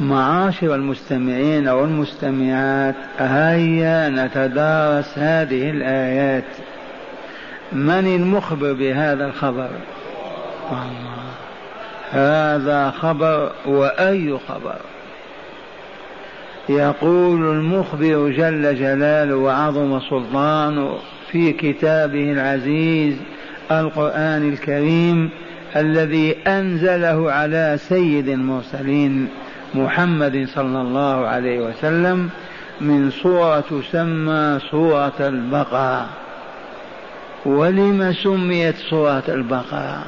معاشر المستمعين والمستمعات هيا نتدارس هذه الآيات. من المخبر بهذا الخبر؟ الله. هذا خبر وأي خبر؟ يقول المخبر جل جلاله وعظم سلطانه في كتابه العزيز القرآن الكريم الذي أنزله على سيد المرسلين. محمد صلى الله عليه وسلم من سورة تسمى سورة البقرة ولم سميت سورة البقرة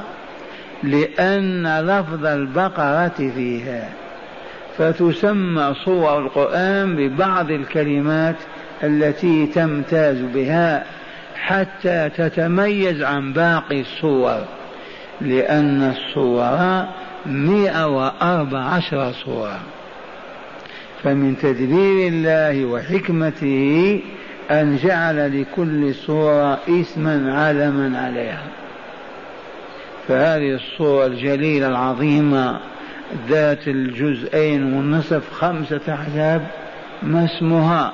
لأن لفظ البقرة فيها. فتسمى صور القرآن ببعض الكلمات التي تمتاز بها حتى تتميز عن باقي الصور. لأن الصور مئة وأربع عشر صورة فمن تدبير الله وحكمته أن جعل لكل صورة اسما علما عليها. فهذه الصورة الجليلة العظيمة ذات الجزئين والنصف خمسة أحزاب ما اسمها؟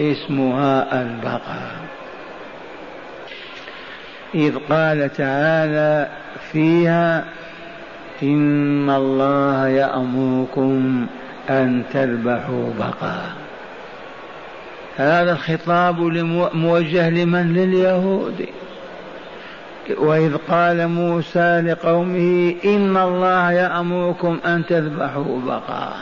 اسمها البقرة. إذ قال تعالى فيها إن الله يأمركم أن تذبحوا بقرة. هذا الخطاب موجه لمن؟ لليهود. وإذ قال موسى لقومه إن الله يأمركم أن تذبحوا بقرة.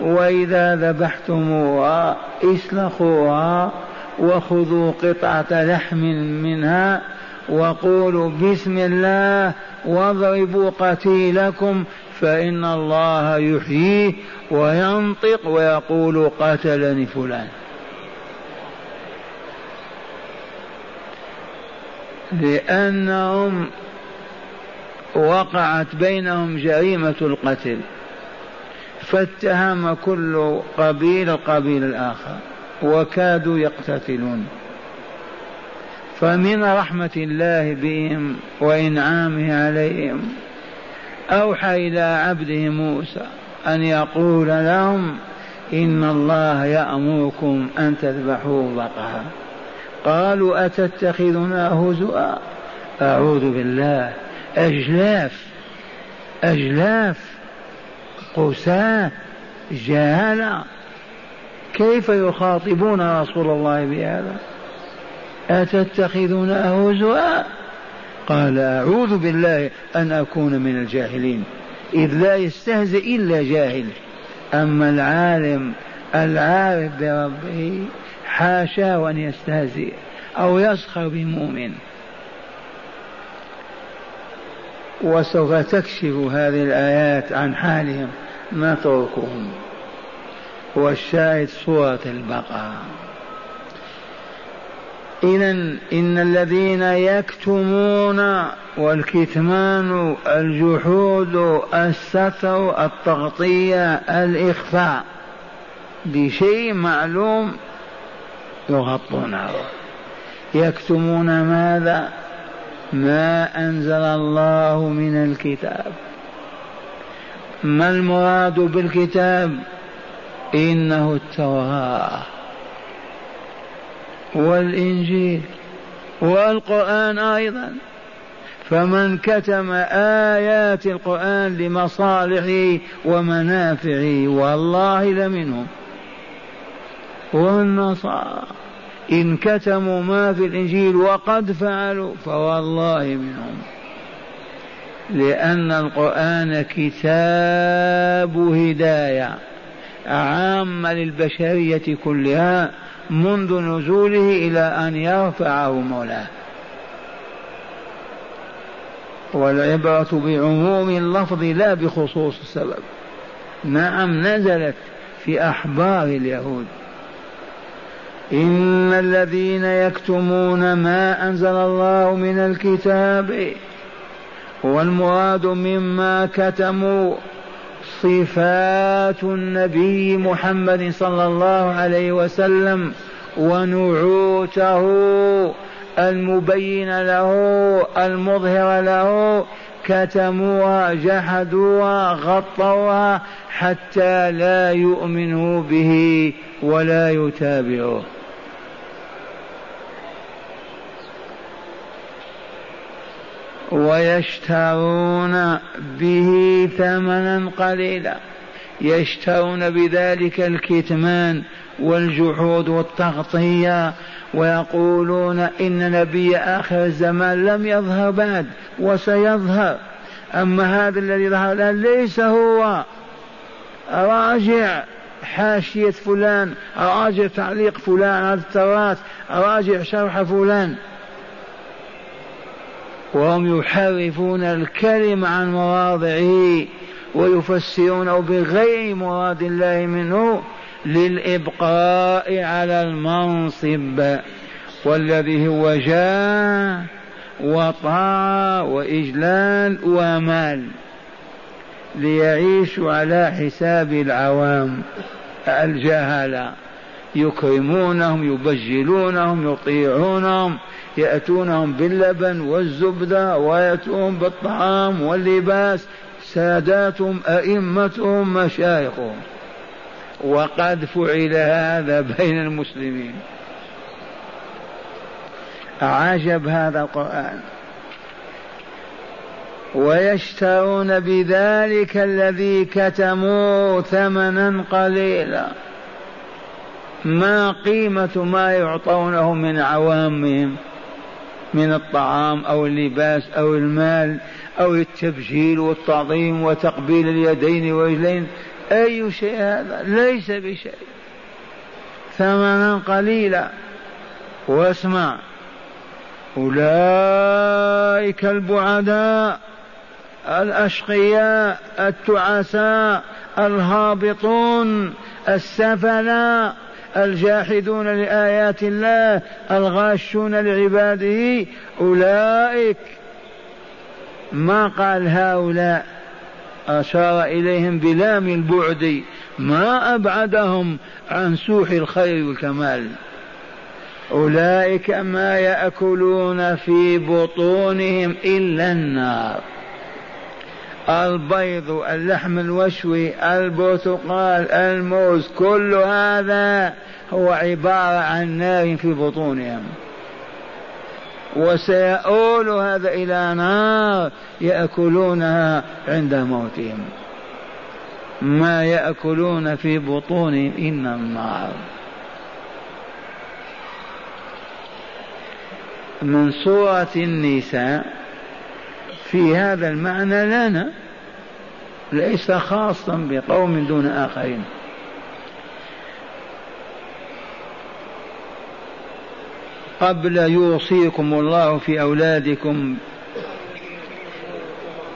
وإذا ذبحتموها اسلخوها وخذوا قطعة لحم منها وقولوا بسم الله واضربوا قتيلكم فإن الله يحييه وينطق ويقول قتلني فلان. لأنهم وقعت بينهم جريمة القتل فاتهم كل قبيل القبيل الآخر وكادوا يقتتلون. فمن رحمة الله بهم وإنعامه عليهم أوحى إلى عبده موسى أن يقول لهم إن الله يأمركم أن تذبحوا بقرة. قالوا أتتخذنا هزؤا؟ أعوذ بالله. أجلاف أجلاف. قساة جهلة كيف يخاطبون رسول الله بهذا؟ أتتخذنا هزؤا قال أعوذ بالله أن أكون من الجاهلين إذ لا يستهزئ إلا جاهل. أما العالم العارف بربه حاشا وأن يستهزئ أو يسخر بمؤمن. وسوف تكشف هذه الآيات عن حالهم نتركهم والشاهد سورة البقرة. إذا إن الذين يكتمون والكتمان الجحود الستر التغطية الإخفاء بشيء معلوم يغطونه يكتمون ماذا؟ ما أنزل الله من الكتاب. ما المراد بالكتاب؟ إنه التوراة. والإنجيل والقرآن أيضا. فمن كتم آيات القرآن لمصالحه ومنافعه والله لمنهم. والنصارى إن كتموا ما في الإنجيل وقد فعلوا فوالله منهم. لأن القرآن كتاب هداية عامة للبشرية كلها. منذ نزوله إلى أن يرفعه مولاه. والعبرة بعموم اللفظ لا بخصوص السبب. نعم نزلت في أحبار اليهود. إن الذين يكتمون ما أنزل الله من الكتاب والمراد مما كتموا صفات النبي محمد صلى الله عليه وسلم ونعوته المبين له المظهر له كتموها جحدوها غطوها حتى لا يؤمنوا به ولا يتابعوه. ويشترون به ثمنا قليلا. يشترون بذلك الكتمان والجحود والتغطية ويقولون إن نبي آخر الزمان لم يظهر بعد وسيظهر. أما هذا الذي ظهر الآن ليس هو. راجع حاشية فلان راجع تعليق فلان على التراث راجع شرح فلان. وهم يحرفون الكلم عن مواضعه ويفسرونه بغير مراد الله منه للإبقاء على المنصب والذي هو جاه وطاعة وإجلال ومال ليعيشوا على حساب العوام الجهلة يكرمونهم يبجلونهم يطيعونهم يأتونهم باللبن والزبدة ويأتون بالطعام واللباس ساداتهم أئمتهم مشايخهم. وقد فعل هذا بين المسلمين. عجب هذا القرآن. ويشترون بذلك الذي كتموه ثمنا قليلا. ما قيمة ما يعطونه من عوامهم. من الطعام أو اللباس أو المال أو التبجيل والتعظيم وتقبيل اليدين والرجلين. أي شيء هذا؟ ليس بشيء. ثمنا قليلا. واسمع. أولئك البعداء الأشقياء التعساء الهابطون السفلاء. الجاحدون لآيات الله الغاشون لعباده أولئك. ما قال هؤلاء؟ أشار إليهم بلام البعد. ما أبعدهم عن سوح الخير والكمال. أولئك ما يأكلون في بطونهم إلا النار. البيض اللحم الوشوي البرتقال الموز كل هذا هو عبارة عن نار في بطونهم. وسيؤول هذا إلى نار يأكلونها عند موتهم. ما يأكلون في بطونهم إلا النار. من سورة النساء في هذا المعنى لنا ليس خاصا بقوم دون آخرين. قبل يوصيكم الله في أولادكم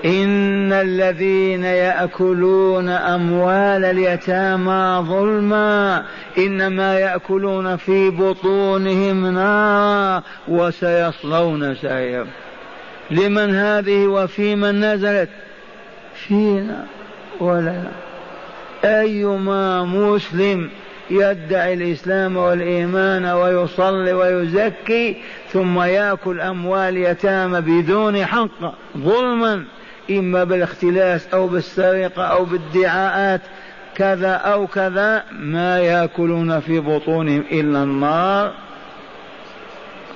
إن الذين يأكلون أموال اليتامى ظلما إنما يأكلون في بطونهم نارا وسيصلون سعيرا. لمن هذه وفي من نزلت؟ فينا ولا. أيما مسلم يدعي الإسلام والإيمان ويصلي ويزكي ثم يأكل أموال يتامى بدون حق ظلما إما بالاختلاس أو بالسرقة أو بالدعاءات كذا أو كذا ما يأكلون في بطونهم إلا النار.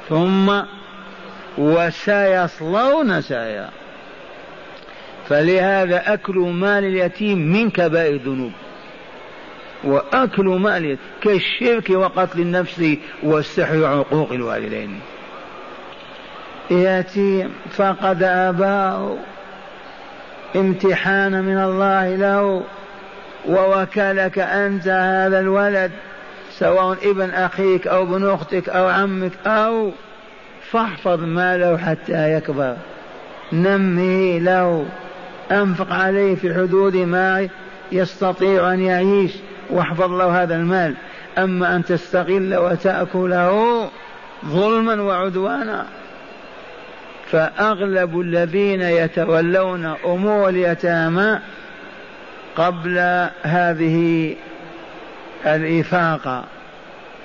ثم وسيصلون سعيرا فلهذا أكل مال اليتيم من كبائر الذنوب. وأكل مال كالشرك وقتل النفس والسحر وعقوق الوالدين. يأتي فقد أباه امتحان من الله له ووكلك أنت هذا الولد سواء ابن أخيك أو ابن أختك أو عمك أو فاحفظ ماله حتى يكبر. نمه له أنفق عليه في حدود ما يستطيع أن يعيش واحفظ له هذا المال. أما أن تستغل وتأكله ظلما وعدوانا. فأغلب الذين يتولون أمور اليتامى قبل هذه الإفاقة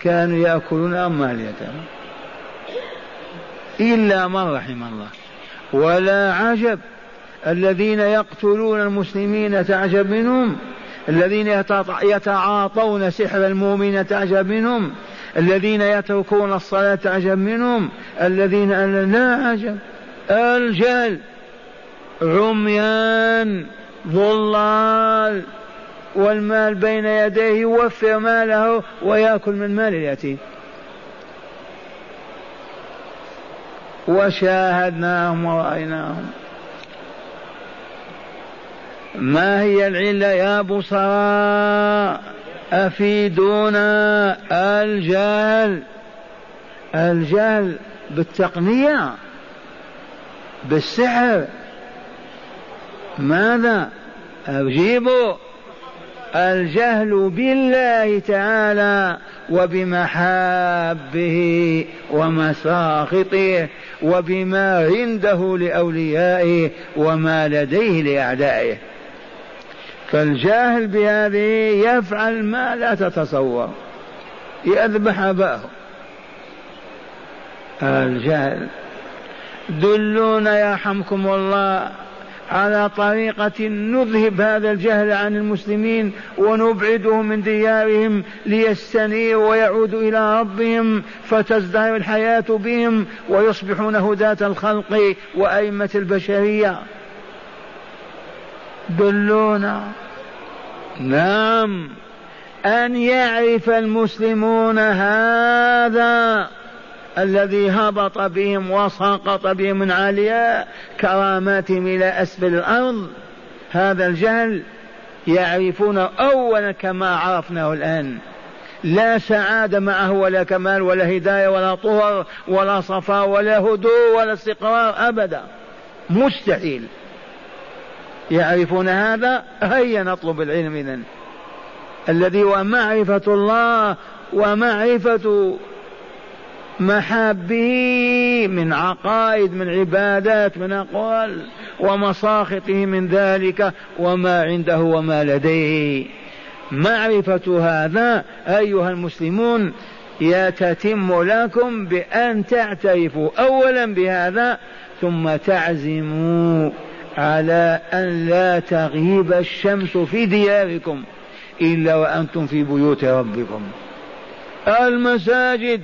كانوا يأكلون أموال اليتامى. إلا من رحم الله. ولا عجب الذين يقتلون المسلمين تعجب منهم الذين يتعاطون سحر المؤمن تعجب منهم الذين يتركون الصلاة تعجب منهم الذين لا عجب. الجهل عميان ضلال والمال بين يديه يوفر ماله ويأكل من مال اليتيم. وشاهدناهم ورأيناهم. ما هي العلة يا بصراء أفيدونا الجهل. الجهل بالتقنية بالسحر. ماذا؟ أجيبوا الجهل بالله تعالى وبمحابه ومساخطه وبما عنده لأوليائه وما لديه لأعدائه. فالجاهل بهذه يفعل ما لا تتصور يذبح أباه. الجهل دلونا يرحمكم الله على طريقة نذهب هذا الجهل عن المسلمين ونبعدهم من ديارهم ليستنيروا ويعودوا إلى ربهم فتزدهر الحياة بهم ويصبحون هداة الخلق وأئمة البشرية. دلونا. نعم. أن يعرف المسلمون هذا. الذي هبط بهم وسقط بهم من علياء كراماتهم إلى أسفل الأرض. هذا الجهل يعرفون أولا كما عرفناه الآن. لا سعادة معه ولا كمال ولا هداية ولا طهر ولا صفاء ولا هدوء ولا استقرار أبدا. مستحيل. يعرفون هذا؟ هيا نطلب العلم إذن. الذي هو معرفة الله ومعرفة محابه من عقائد من عبادات من أقوال ومساخطه من ذلك وما عنده وما لديه. معرفة هذا أيها المسلمون يتتم لكم بأن تعترفوا أولا بهذا ثم تعزموا على أن لا تغيب الشمس في دياركم إلا وأنتم في بيوت ربكم. المساجد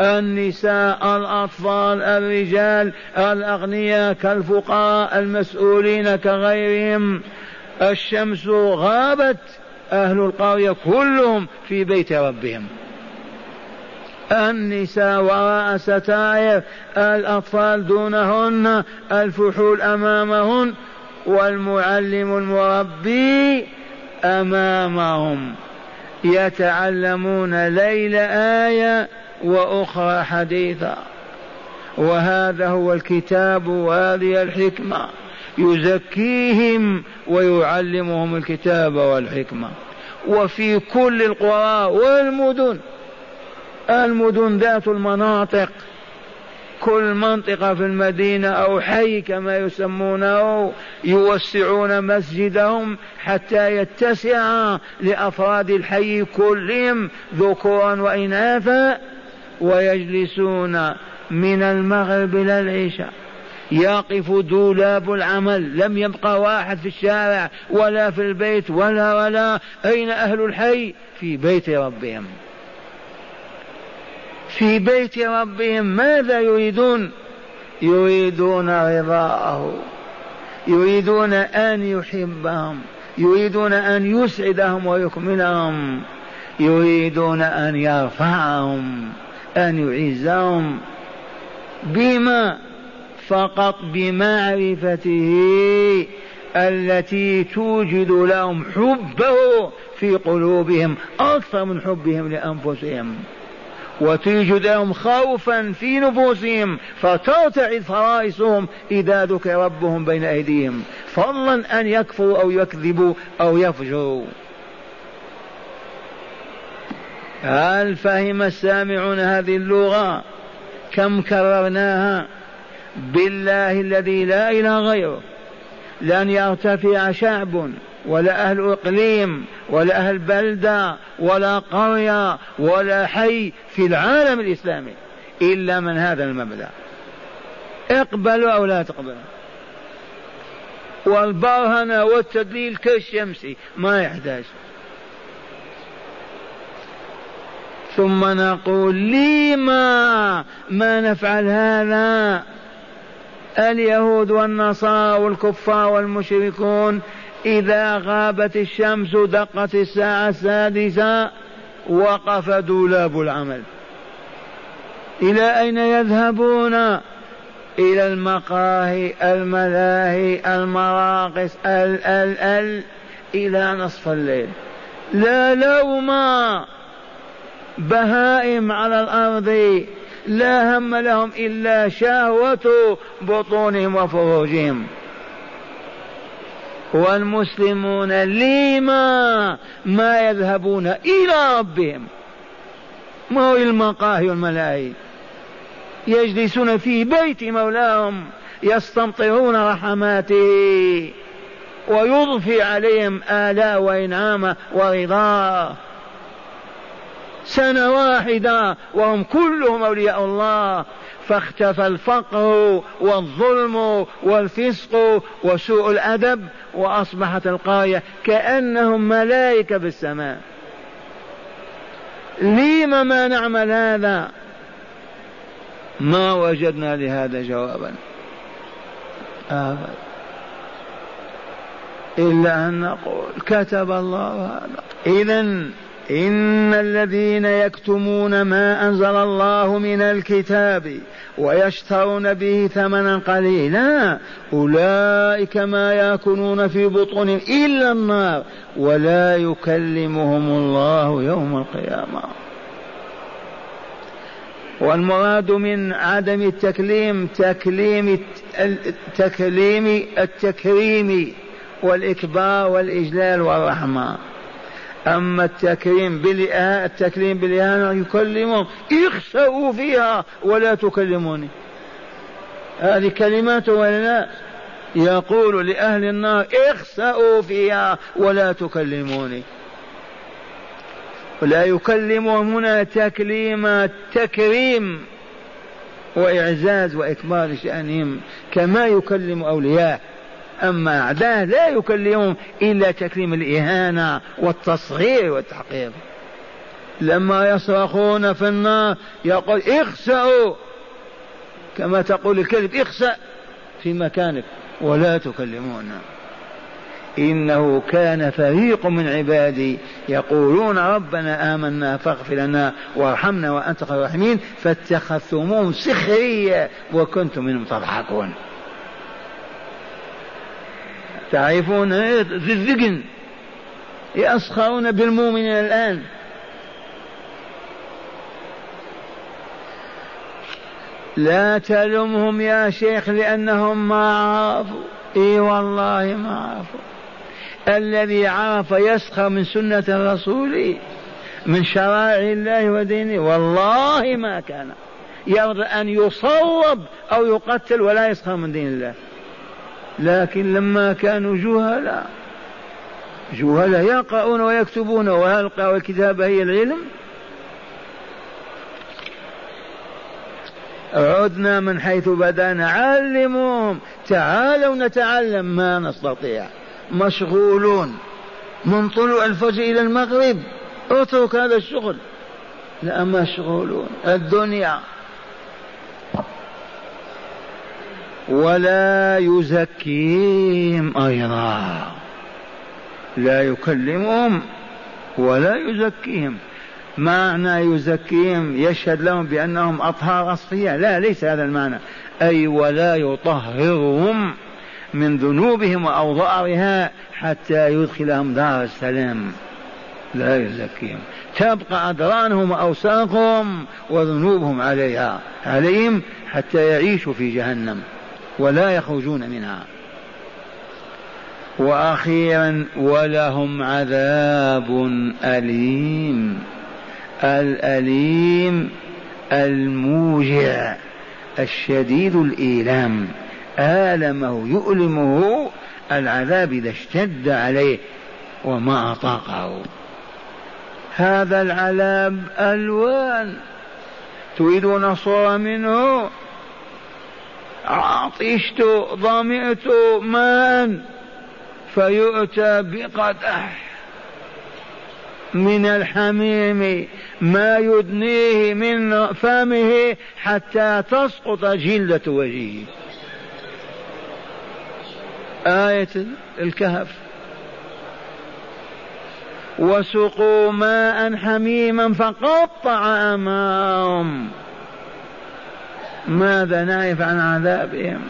النساء الأطفال الرجال الأغنياء كالفقراء المسؤولين كغيرهم. الشمس غابت أهل القرية كلهم في بيت ربهم. النساء وراء ستائر الأطفال دونهن الفحول أمامهن والمعلم المربي أمامهم. يتعلمون ليل آية وأخرى حديثا. وهذا هو الكتاب وهذه الحكمة. يزكيهم ويعلمهم الكتاب والحكمة. وفي كل القرى والمدن. المدن ذات المناطق. كل منطقة في المدينة أو حي كما يسمونه يوسعون مسجدهم حتى يتسع لأفراد الحي كلهم ذكورا وإناثا. ويجلسون من المغرب إلى العشاء. يقف دولاب العمل لم يبقى واحد في الشارع ولا في البيت ولا ولا. أين أهل الحي؟ في بيت ربهم. في بيت ربهم ماذا يريدون؟ يريدون رضاءه يريدون أن يحبهم. يريدون أن يسعدهم ويكملهم. يريدون أن يرفعهم. أن يعزهم بما فقط بمعرفته التي توجد لهم حبه في قلوبهم أكثر من حبهم لأنفسهم. وتوجد لهم خوفا في نفوسهم فترتعد فرائسهم إذا ذكر ربهم بين أيديهم. فضلا أن يكفروا أو يكذبوا أو يفجروا. هل فهم السامعون هذه اللغة؟ كم كررناها؟ بالله الذي لا إله غيره. لن يرتفع شعب ولا أهل إقليم ولا أهل بلدة ولا قرية ولا حي في العالم الإسلامي إلا من هذا المبدأ اقبلوا أو لا تقبلوا. والبرهنة والتدليل كالشمس ما يحتاج. ثم نقول لما ما نفعل هذا؟ اليهود والنصارى والكفار والمشركون إذا غابت الشمس دقت الساعة السادسة وقف دولاب العمل. إلى أين يذهبون؟ إلى المقاهي الملاهي المراقص ال ال ال إلى نصف الليل. لا لوم. بهائم على الأرض لا هم لهم إلا شهوة بطونهم وفروجهم. والمسلمون لما ما يذهبون إلى ربهم؟ ما هو المقاهي والملاهي؟ يجلسون في بيت مولاهم يستمطرون رحماته ويضفي عليهم آلاء وإنعامه ورضاه. سنة واحدة وهم كلهم أولياء الله. فاختفى الفقر والظلم والفسق وسوء الأدب وأصبحت القرية كأنهم ملائكة في السماء. لم ما نعمل هذا؟ ما وجدنا لهذا جوابا. أبدا. إلا أن نقول كتب الله هذا. إذا إن الذين يكتمون ما أنزل الله من الكتاب ويشترون به ثمنا قليلا أولئك ما يأكلون في بطونهم إلا النار ولا يكلمهم الله يوم القيامة. والمراد من عدم التكليم تكليم التكليم التكريم والإكبار والإجلال والرحمة. أما التكريم التكريم بالإهانة يكلمهم اخسأوا فيها ولا تكلموني. هذه كلمات ولا لا؟ يقول لأهل النار اخسأوا فيها ولا تكلموني. ولا يكلمهم هنا تكليم تكريم وإعزاز وإكبار شأنهم كما يكلم أولياء. أما أعداء لا يكلمهم إلا تكريم الإهانة والتصغير والتحقير لما يصرخون في النار يقول اخسأوا كما تقول الكلب اخسأ في مكانك ولا تكلمونا إنه كان فريق من عبادي يقولون ربنا آمنا فاغفر لنا وارحمنا وأنت خير الراحمين فاتخذتموهم سخرية وكنتم منهم تضحكون. تعرفون في الذقن. يسخرون بالمؤمنين الآن. لا تلمهم يا شيخ لأنهم ما عرفوا. إي والله ما عرفوا. الذي عرف يسخر من سنة الرسول من شرائع الله ودينه. والله ما كان يرضى أن يصوب أو يقتل ولا يسخر من دين الله. لكن لما كانوا جهلاء جهلاء يقرؤون ويكتبون وهل الكتابة هي العلم. عدنا من حيث بدأنا علموهم. تعالوا نتعلم ما نستطيع. مشغولون. من طلوع الفجر إلى المغرب. اترك هذا الشغل. لا مشغولون. الدنيا. ولا يزكيهم أيضا. لا يكلمهم ولا يزكيهم. معنى يزكيهم يشهد لهم بأنهم أطهار أصفياء. لا ليس هذا المعنى. أي ولا يطهرهم من ذنوبهم وأوضارها حتى يدخلهم دار السلام. لا يزكيهم. تبقى أدرانهم وأوساقهم وذنوبهم عليها عليهم حتى يعيشوا في جهنم. ولا يخرجون منها. وأخيرا ولهم عذاب أليم. الأليم الموجع الشديد الإيلام. آلمه يؤلمه العذاب إذا اشتد عليه وما أطاقه. هذا العذاب ألوان. تريدون صورة منه؟ عطشت ظمئت ماء فيؤتى بقدح من الحميم ما يدنيه من فمه حتى تسقط جلة وجهه. آية الكهف. وسقوا ماء حميما فقطع أمامهم ماذا نعرف عن عذابهم؟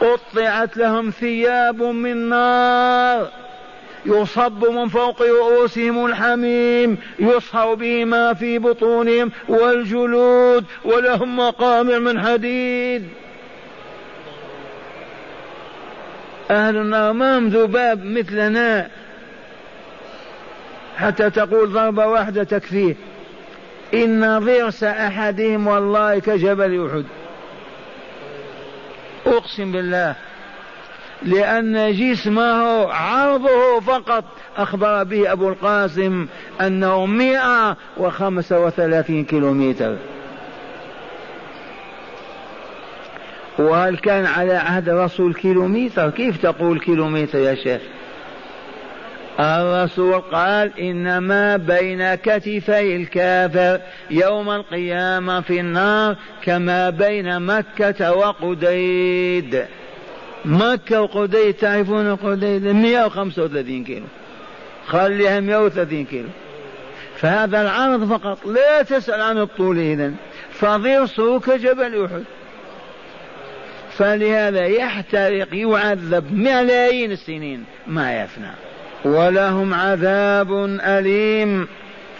قطعت لهم ثياب من نار. يصب من فوق رؤوسهم الحميم. يصهر به ما في بطونهم والجلود ولهم مقامع من حديد. أهل النار ما ذباب مثلنا. حتى تقول ضربة واحدة تكفيه إن ضرس أحدهم والله كجبل أحد. أقسم بالله. لأن جسمه عرضه فقط أخبر به أبو القاسم أنه مئة وخمسة وثلاثين كيلومتر. وهل كان على عهد الرسول كيلومتر؟ كيف تقول كيلومتر يا شيخ؟ الرسول قال إنما بين كتفي الكافر يوم القيامة في النار كما بين مكة وقديد. مكة وقديد تعرفون قديد؟ 135 كيلو. خليها 130 كيلو. فهذا العرض فقط لا تسأل عن الطول إذن. فضرسه كجبل أحد. فلهذا يحترق يعذب ملايين السنين ما يفنى. ولهم عذاب أليم.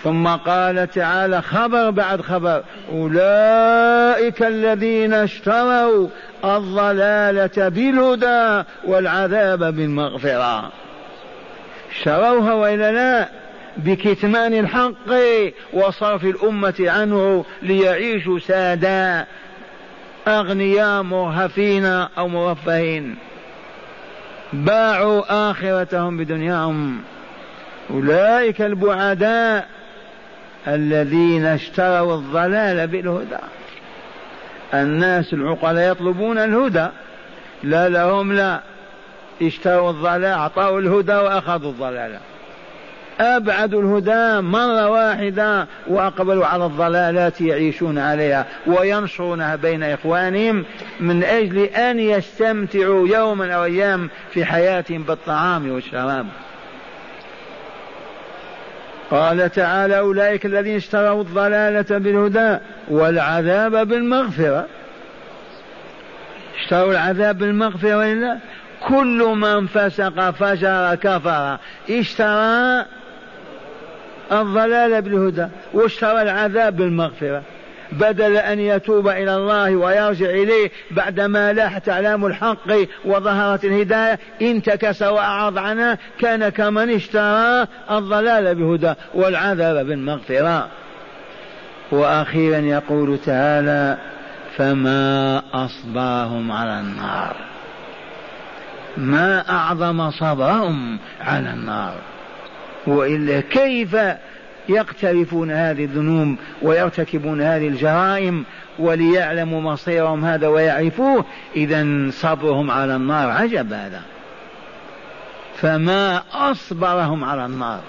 ثم قال تعالى خبر بعد خبر. أولئك الذين اشتروا الضلالة بالهدى والعذاب بالمغفرة. اشتروها وإلا لا؟ بكتمان الحق وصرف الأمة عنه ليعيشوا سادا أغنياء مرهفين أو مرفهين باعوا آخرتهم بدنياهم. أولئك البعداء الذين اشتروا الضلال بالهدى. الناس العقلاء يطلبون الهدى. لا لهم لا. اشتروا الضلال أعطوا الهدى وأخذوا الضلال. أبعدوا الهدى مرة واحدة وأقبلوا على الضلالات يعيشون عليها وينشرونها بين إخوانهم من أجل أن يستمتعوا يوما أو أيام في حياتهم بالطعام والشراب. قال تعالى أولئك الذين اشتروا الضلالة بالهدى والعذاب بالمغفرة. اشتروا العذاب بالمغفرة وإلا كل من فسق فجر كفر اشترى الضلال بالهدى واشترى العذاب بالمغفرة. بدل أن يتوب إلى الله ويرجع إليه بعدما لاحت أعلام الحق وظهرت الهداية انتكس وأعرض عنها كان كمن اشترى الضلال بهدى والعذاب بالمغفرة. وأخيرا يقول تعالى فما أصبرهم على النار. ما أعظم صبرهم على النار. وإلا كيف يقترفون هذه الذنوب ويرتكبون هذه الجرائم وليعلموا مصيرهم هذا ويعرفوه؟ اذا صبرهم على النار عجب هذا. فما أصبرهم على النار.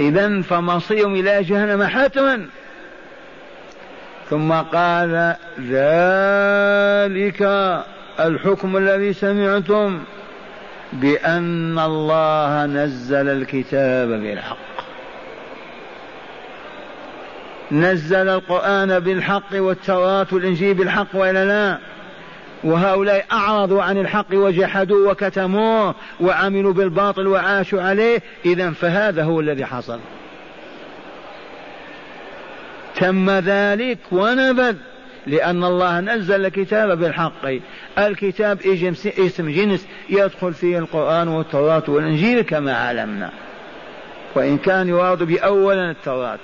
اذا فمصيرهم إلى جهنم حتما. ثم قال ذلك الحكم الذي سمعتم. بأن الله نزل الكتاب بالحق. نزل القرآن بالحق والتوراة والإنجيل بالحق وإلا لا. وهؤلاء أعرضوا عن الحق وجحدوا وكتموه وعملوا بالباطل وعاشوا عليه. إذا فهذا هو الذي حصل. تم ذلك ونبذ. لأن الله نزل الكتاب بالحق. الكتاب اسم جنس يدخل فيه القرآن والتوراة والإنجيل كما علمنا. وإن كان يراد بأولا التوراة.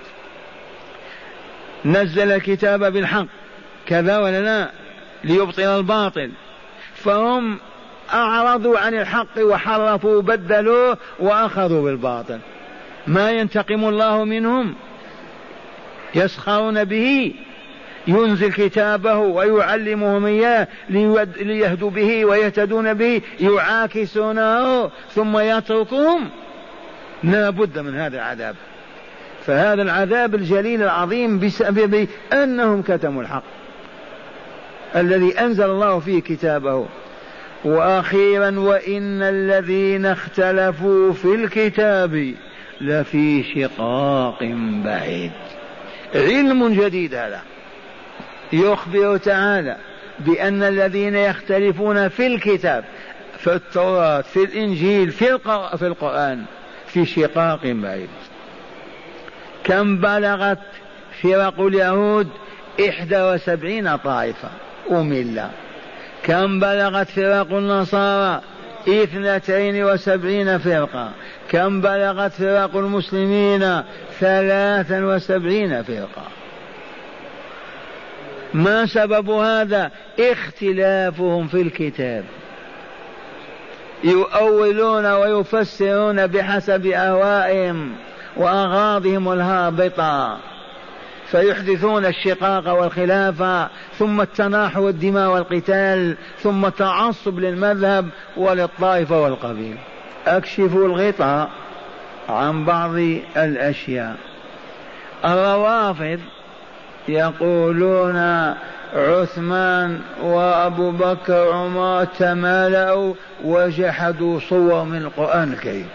نزل الكتاب بالحق. كذا ولا لا؟ ليبطل الباطل. فهم أعرضوا عن الحق وحرفوا وبدلوه وأخذوا بالباطل. ما ينتقم الله منهم؟ يسخرون به. ينزل كتابه ويعلمهم إياه ليهدوا به ويهتدون به يعاكسونه ثم يتركهم. لا بد من هذا العذاب. فهذا العذاب الجليل العظيم بسبب أنهم كتموا الحق. الذي أنزل الله فيه كتابه. وأخيرا وإن الذين اختلفوا في الكتاب لفي شقاق بعيد. علم جديد هذا. يخبر تعالى بأن الذين يختلفون في الكتاب في التوراة في الإنجيل في, في القرآن في شقاق بعيد. كم بلغت فرق اليهود إحدى وسبعين طائفة أملة. كم بلغت فرق النصارى اثنتين وسبعين فرقة. كم بلغت فرق المسلمين ثلاثا وسبعين فرقة. ما سبب هذا؟ اختلافهم في الكتاب. يؤولون ويفسرون بحسب أهوائهم وأغراضهم الهابطة. فيحدثون الشقاق والخلاف ثم التناحر والدماء والقتال ثم التعصب للمذهب وللطائفة والقبيله أكشفوا الغطاء عن بعض الأشياء. الروافض يقولون عثمان وأبو بكر وعمر تمالأوا وجحدوا صور من القرآن الكريم.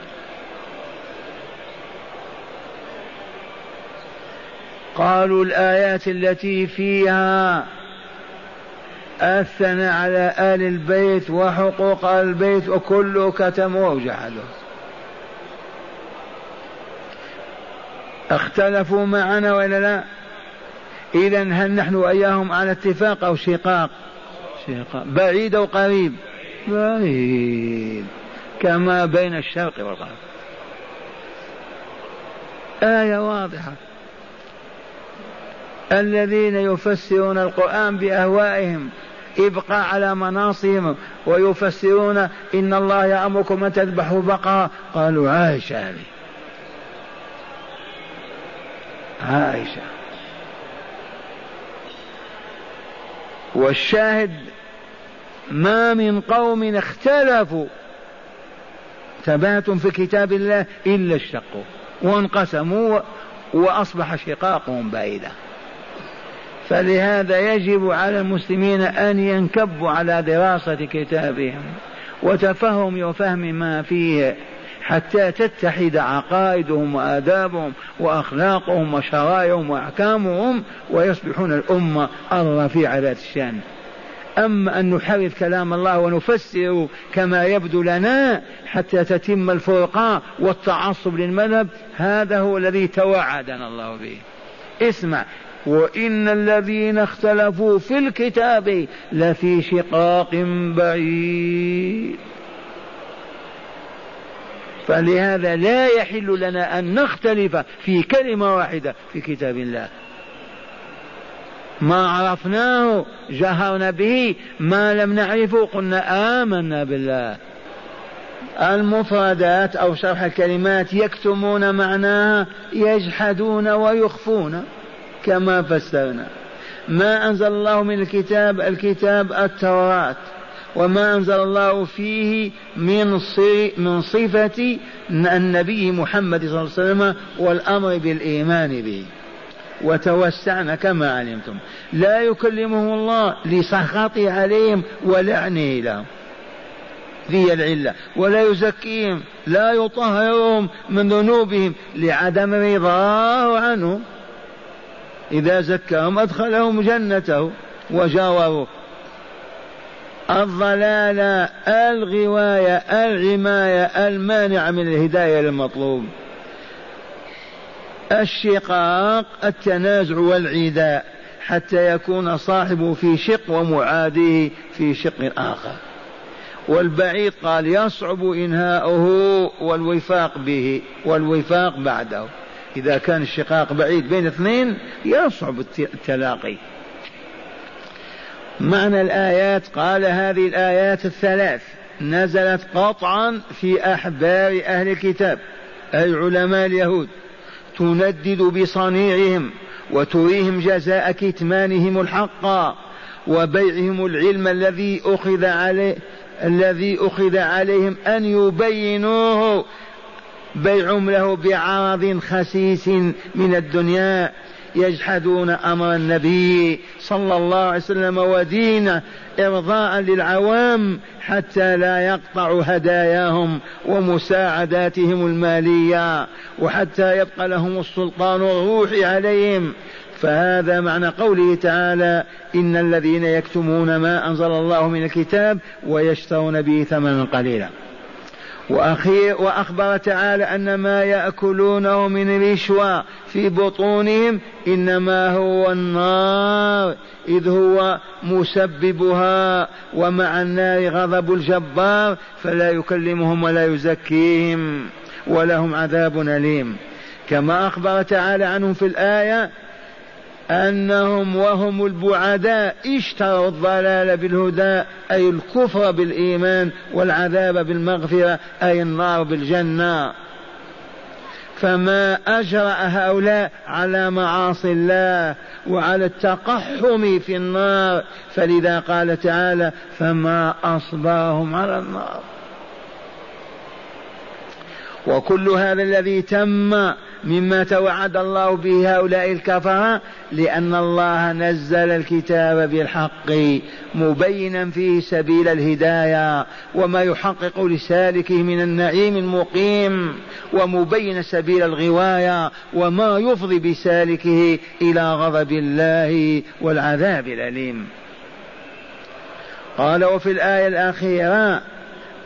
قالوا الآيات التي فيها أثنى على آل البيت وحقوق آل البيت وكله كتموا وجحدوا. اختلفوا معنا ولا لا؟ إذا هل نحن وإياهم على اتفاق أو شقاق؟ شقاق. بعيد أو قريب؟ بعيد. كما بين الشرق والغرب. آية واضحة. الذين يفسرون القرآن بأهوائهم ابقى على مناصهم ويفسرون إن الله يأمركم أن تذبحوا بقرة. قالوا عائشة هذه. عائشة. والشاهد ما من قوم اختلفوا. ثبات في كتاب الله إلا اشتقوا وانقسموا وأصبح شقاقهم بعيدا. فلهذا يجب على المسلمين أن ينكبوا على دراسة كتابهم وتفهم وفهم ما فيه حتى تتحد عقائدهم وآدابهم وأخلاقهم وشرائعهم وأحكامهم ويصبحون الأمة الرفيعة ذات الشأن. أما أن نحرف كلام الله ونفسره كما يبدو لنا حتى تتم الفرقة والتعصب للمذهب هذا هو الذي توعدنا الله به. اسمع وإن الذين اختلفوا في الكتاب لفي شقاق بعيد. فلهذا لا يحل لنا أن نختلف في كلمة واحدة في كتاب الله. ما عرفناه جهرنا به ما لم نعرفه قلنا آمنا بالله. المفردات أو شرح الكلمات يكتمون معناها يجحدون ويخفون كما فسرنا. ما أنزل الله من الكتاب؟ الكتاب التوراة. وما أنزل الله فيه من من صفة النبي محمد صلى الله عليه وسلم والأمر بالإيمان به. وتوسعنا كما علمتم. لا يكلمهم الله لسخطه عليهم ولعنه لهم. ذي العلة. ولا يزكيهم لا يطهرهم من ذنوبهم لعدم رضاه عنهم. إذا زكاهم أدخلهم جنته وجاوروه الضلالة الغواية العماية المانعة من الهداية للمطلوب. الشقاق التنازع والعداء حتى يكون صاحبه في شق ومعاديه في شق آخر. والبعيد قال يصعب إنهاؤه والوفاق به والوفاق بعده. إذا كان الشقاق بعيد بين اثنين يصعب التلاقي. معنى الآيات؟ قال هذه الآيات الثلاث. نزلت قطعا في أحبار أهل الكتاب أي علماء اليهود. تندد بصنيعهم وتريهم جزاء كتمانهم الحق وبيعهم العلم الذي أخذ عليه الذي أخذ عليهم أن يبينوه. بيعهم له بعرض خسيس من الدنيا. يجحدون أمر النبي صلى الله عليه وسلم ودينه إرضاء للعوام حتى لا يقطعوا هداياهم ومساعداتهم المالية وحتى يبقى لهم السلطان الروحي عليهم. فهذا معنى قوله تعالى إن الذين يكتمون ما أنزل الله من الكتاب ويشترون به ثمنا قليلا. وأخير وأخبر تعالى أن ما يأكلونه من رشوى في بطونهم إنما هو النار إذ هو مسببها ومع النار غضب الجبار فلا يكلمهم ولا يزكيهم ولهم عذاب أليم. كما أخبر تعالى عنهم في الآية أنهم وهم البعداء اشتروا الضلال بالهدى أي الكفر بالإيمان والعذاب بالمغفرة أي النار بالجنة. فما أجرأ هؤلاء على معاصي الله وعلى التقحم في النار. فلذا قال تعالى فما أصبرهم على النار. وكل هذا الذي تم مما توعد الله به هؤلاء الكفرة لأن الله نزل الكتاب بالحق مبينا فيه سبيل الهداية وما يحقق لسالكه من النعيم المقيم ومبين سبيل الغواية وما يفضي بسالكه إلى غضب الله والعذاب الأليم. قال وفي الآية الأخيرة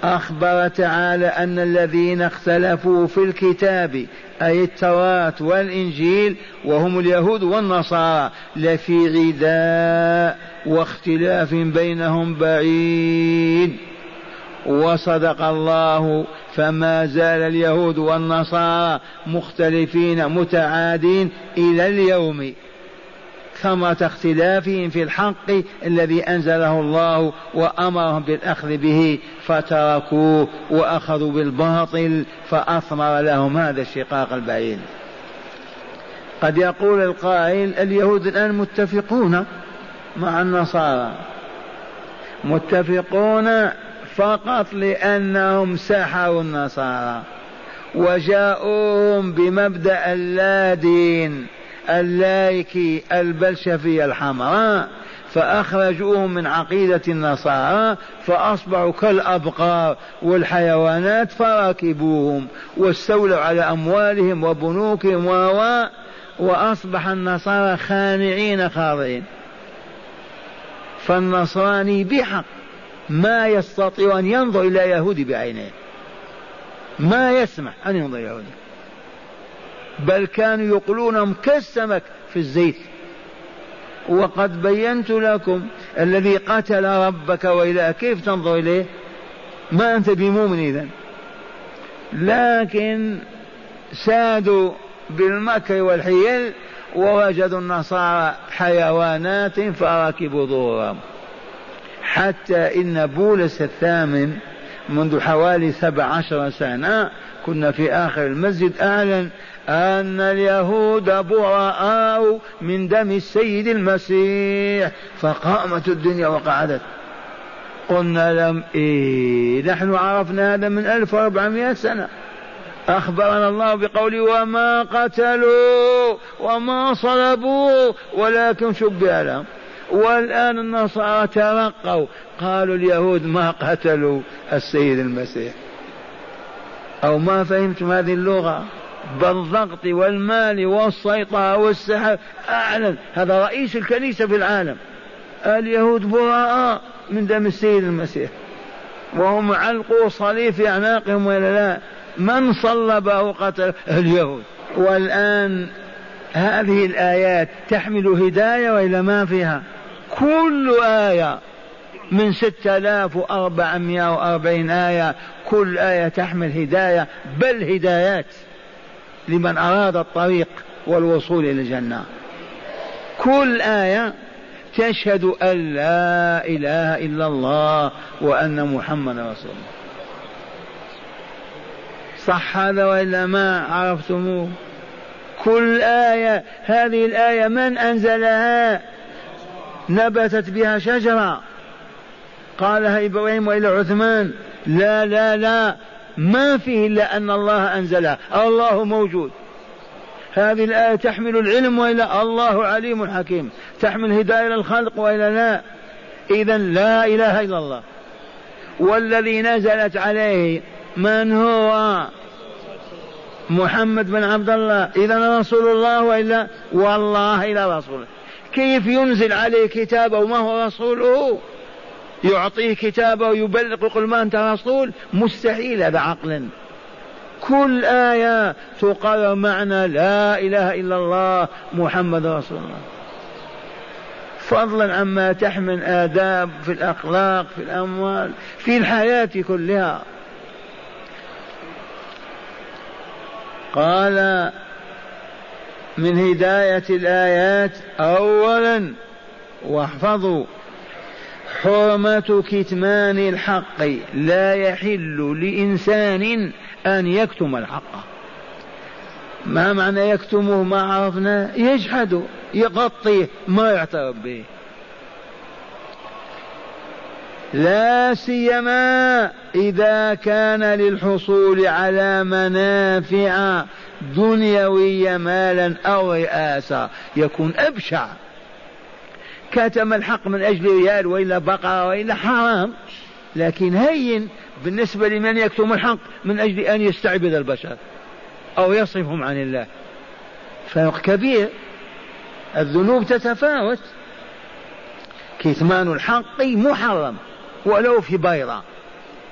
أخبر تعالى أن الذين اختلفوا في الكتاب أي التوراة والإنجيل وهم اليهود والنصارى لفي عداء واختلاف بينهم بعيد. وصدق الله فما زال اليهود والنصارى مختلفين متعادين إلى اليوم. ثمرة اختلافهم في الحق الذي أنزله الله وأمرهم بالأخذ به فتركوه وأخذوا بالباطل فأثمر لهم هذا الشقاق البعيد. قد يقول القائل اليهود الآن متفقون مع النصارى. متفقون فقط لأنهم سحروا النصارى. وجاءوهم بمبدأ اللا دين. اللايكي البلشفية الحمراء فأخرجوهم من عقيدة النصارى فأصبحوا كالأبقار والحيوانات فركبوهم واستولوا على أموالهم وبنوكهم و وأصبح النصارى خانعين خاضعين. فالنصراني بحق ما يستطيع أن ينظر إلى يهودي بعينيه. ما يسمح أن ينظر يهودي. بل كانوا يقولونهم كالسمك في الزيت. وقد بينت لكم الذي قتل ربك وإلى كيف تنظر إليه؟ ما أنت بمؤمن إذا. لكن سادوا بالمكر والحيل ووجدوا النصارى حيوانات فركبوا ظهورهم. حتى إن بولس الثامن منذ حوالي سبع عشر سنة كنا في آخر المسجد أعلن أن اليهود براء من دم السيد المسيح فقامت الدنيا وقعدت. قلنا لم إيه نحن عرفنا هذا من 1400 سنة. أخبرنا الله بقوله وما قتلوا وما صلبوا ولكن شبه لهم. والآن النصارى ترقوا قالوا اليهود ما قتلوا السيد المسيح. أو ما فهمتم هذه اللغة؟ بالضغط والمال والسيطرة والسحر. أعلن. هذا رئيس الكنيسة في العالم. اليهود براء من دم السيد المسيح. وهم علقوا صليب في أعناقهم ولا لا. من صلبه قتل؟ اليهود. والآن هذه الآيات تحمل هداية وإلا ما فيها؟ كل آية من ستة آلاف وأربعمائة وأربعين آية كل آية تحمل هداية بل هدايات. لمن أراد الطريق والوصول إلى الجنة. كل آية تشهد أن لا إله إلا الله وأن محمد رسول الله. صح هذا وإلا ما عرفتموه؟ كل آية هذه الآية من أنزلها؟ نبتت بها شجرة. قالها إبراهيم وإلى عثمان لا لا لا. ما فيه إلا أن الله أنزلها الله موجود. هذه الآية تحمل العلم وإلا الله عليم حكيم. تحمل هداية للخلق وإلا لا. إذا لا إله إلا الله. والذي نزلت عليه من هو؟ محمد بن عبد الله. إذا رسول الله وإلا؟ والله إلى رسوله. كيف ينزل عليه كتابه؟ وما هو رسوله؟ يعطيه كتابه ويبلغ يقول ما أنت رسول مستحيل هذا عقلا. كل آية تقرر معنى لا إله إلا الله محمد رسول الله. فضلا عما تحمل آداب في الأخلاق في الأموال في الحياة كلها. قال من هداية الآيات أولا واحفظوا. حرمة كتمان الحق لا يحل لإنسان أن يكتم الحق. ما معنى يكتمه؟ ما عرفنا. يجحده يغطيه ما يعترف به. لا سيما إذا كان للحصول على منافع دنيوية مالا أو رئاسة يكون أبشع. كتم الحق من أجل ريال وإلا بقرة وإلا حرام. لكن هين بالنسبة لمن يكتم الحق من أجل أن يستعبد البشر أو يصرفهم عن الله. فرق كبير. الذنوب تتفاوت. كتمان الحق محرم ولو في بيضة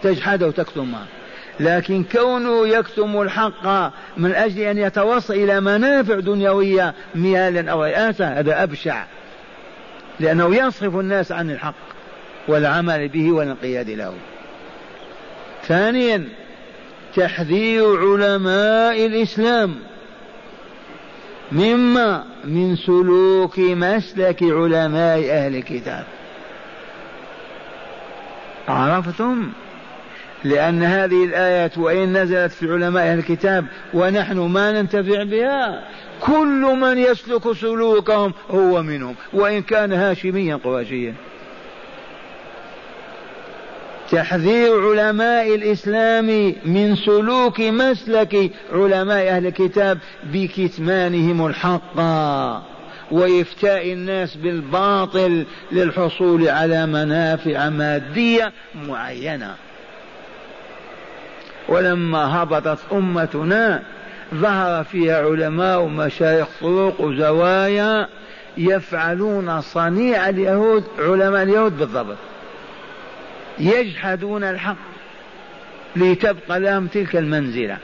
تجحده وتكتمها لكن كونه يكتم الحق من أجل أن يتوصل إلى منافع دنيوية ميالا أو رئاسة هذا أبشع. لأنه يصرف الناس عن الحق والعمل به والانقياد له. ثانيا تحذير علماء الإسلام مما من سلوك مسلك علماء أهل الكتاب. عرفتم؟ لأن هذه الآيات وإن نزلت في علماء الكتاب ونحن ما ننتفع بها. كل من يسلك سلوكهم هو منهم وإن كان هاشميا قرشيا تحذير علماء الإسلام من سلوك مسلك علماء أهل الكتاب بكتمانهم الحق وإفتاء الناس بالباطل للحصول على منافع مادية معينة. ولما هبطت أمتنا ظهر فيها علماء ومشايخ طرق وزوايا يفعلون صنيع اليهود علماء اليهود بالضبط. يجحدون الحق لتبقى لهم تلك المنزلة.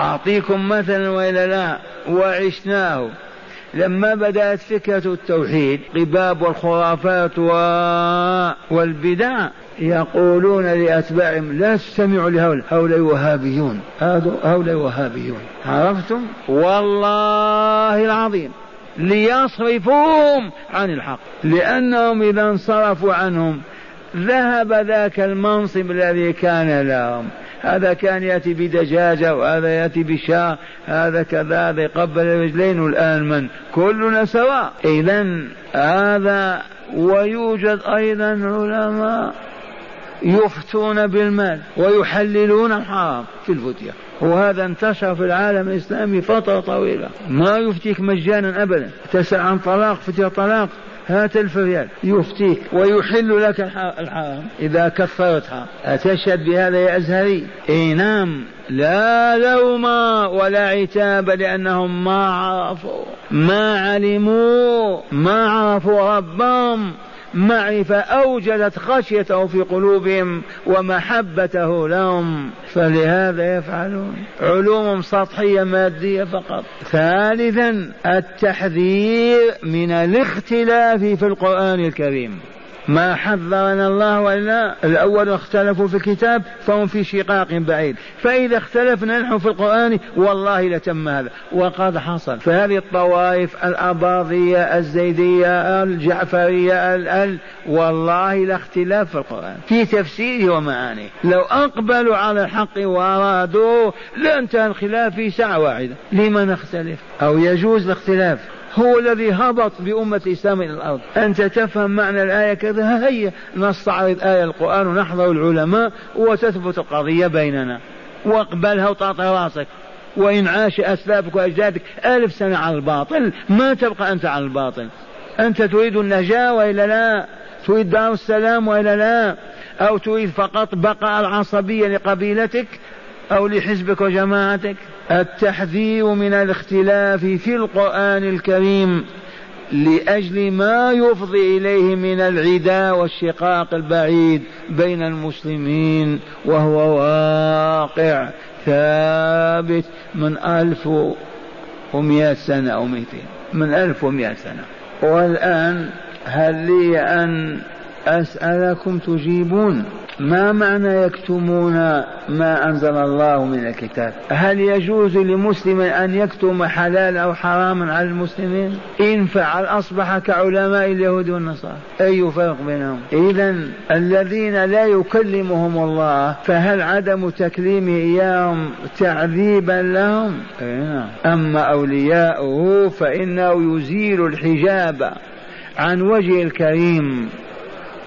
أعطيكم مثلا وإلا لا وعشناه. لما بدأت فكرة التوحيد قباب والخرافات والبدع يقولون لأتباعهم لا تستمعوا لهؤلاء هؤلاء وهابيون. هؤلاء وهابيون. عرفتم؟ والله العظيم. ليصرفوهم عن الحق. لأنهم إذا انصرفوا عنهم ذهب ذاك المنصب الذي كان لهم. هذا كان يأتي بدجاجة وهذا يأتي بشاة هذا كذا هذا يقبل رجلين والآن من؟ كلنا سواء. إذا هذا ويوجد أيضا علماء. يفتون بالمال ويحللون الحرام في الفتية. وهذا انتشر في العالم الإسلامي فترة طويلة. ما يفتيك مجانا أبدا. تسأل عن طلاق فتي طلاق هات ألف ريال. يفتيك ويحل لك الحرام. إذا كفرتها أتشهد بهذا يا أزهري؟ إي نعم. لا لوم ولا عتاب لأنهم ما عرفوا. ما علموا ما عرفوا ربهم. معرفة أوجدت خشيته في قلوبهم ومحبته لهم. فلهذا يفعلون. علوم سطحية مادية فقط. ثالثا التحذير من الاختلاف في القرآن الكريم. ما حذرنا الله وإلا الأول اختلفوا في الكتاب فهم في شقاق بعيد. فإذا اختلفنا نحن في القرآن والله لتم هذا. وقد حصل فهذه الطوائف الأباضية الزيدية الجعفرية ال والله لا اختلاف في القرآن. في تفسيره ومعانيه. لو أقبلوا على الحق وأرادوا لانتهى الخلاف في ساعة واحدة. لما نختلف؟ أو يجوز الاختلاف؟ هو الذي هبط بأمة الإسلام إلى الأرض. أنت تفهم معنى الآية كذا هيا نستعرض آية القرآن ونحضر العلماء وتثبت القضية بيننا. واقبلها وطاط رأسك. وإن عاش أسلافك وأجدادك ألف سنة على الباطل ما تبقى أنت على الباطل. أنت تريد النجاة وإلا لا؟ تريد دار السلام وإلا لا؟ أو تريد فقط بقاء العصبية لقبيلتك؟ أو لحزبك وجماعتك. التحذير من الاختلاف في القرآن الكريم لأجل ما يفضي إليه من العداء والشقاق البعيد بين المسلمين وهو واقع ثابت من ألف ومئة سنة أو مئتين. من ألف ومئة سنة. والآن هل لي أن أسألكم تجيبون ما معنى يكتمون ما أنزل الله من الكتاب؟ هل يجوز لمسلم أن يكتم حلال أو حراما على المسلمين؟ إن فعل أصبح كعلماء اليهود والنصارى. أي فرق بينهم؟ إذا الذين لا يكلمهم الله فهل عدم تكليمه إياهم تعذيبا لهم؟ نعم. أما أولياؤه فإنه يزيل الحجاب عن وجه الكريم.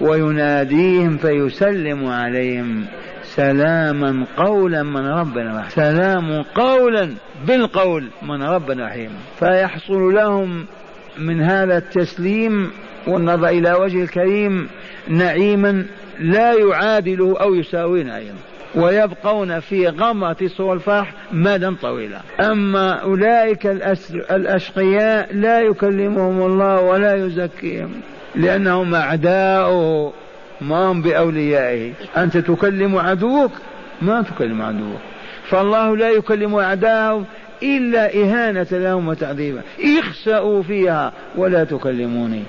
ويناديهم فيسلم عليهم سلاما قولا من ربنا رحيم. سلام قولا بالقول من ربنا رحيم. فيحصل لهم من هذا التسليم والنظر إلى وجه الكريم نعيما لا يعادله أو يساوي نعيما ويبقون في غمرة سوى الفرح مدى طويلا. أما أولئك الأشقياء لا يكلمهم الله ولا يزكيهم. لأنهم أعداؤه ما هم بأوليائه. أنت تكلم عدوك ما تكلم عدوك. فالله لا يكلم أعداءه إلا إهانة لهم وتعذيبا اخسأوا فيها ولا تكلموني.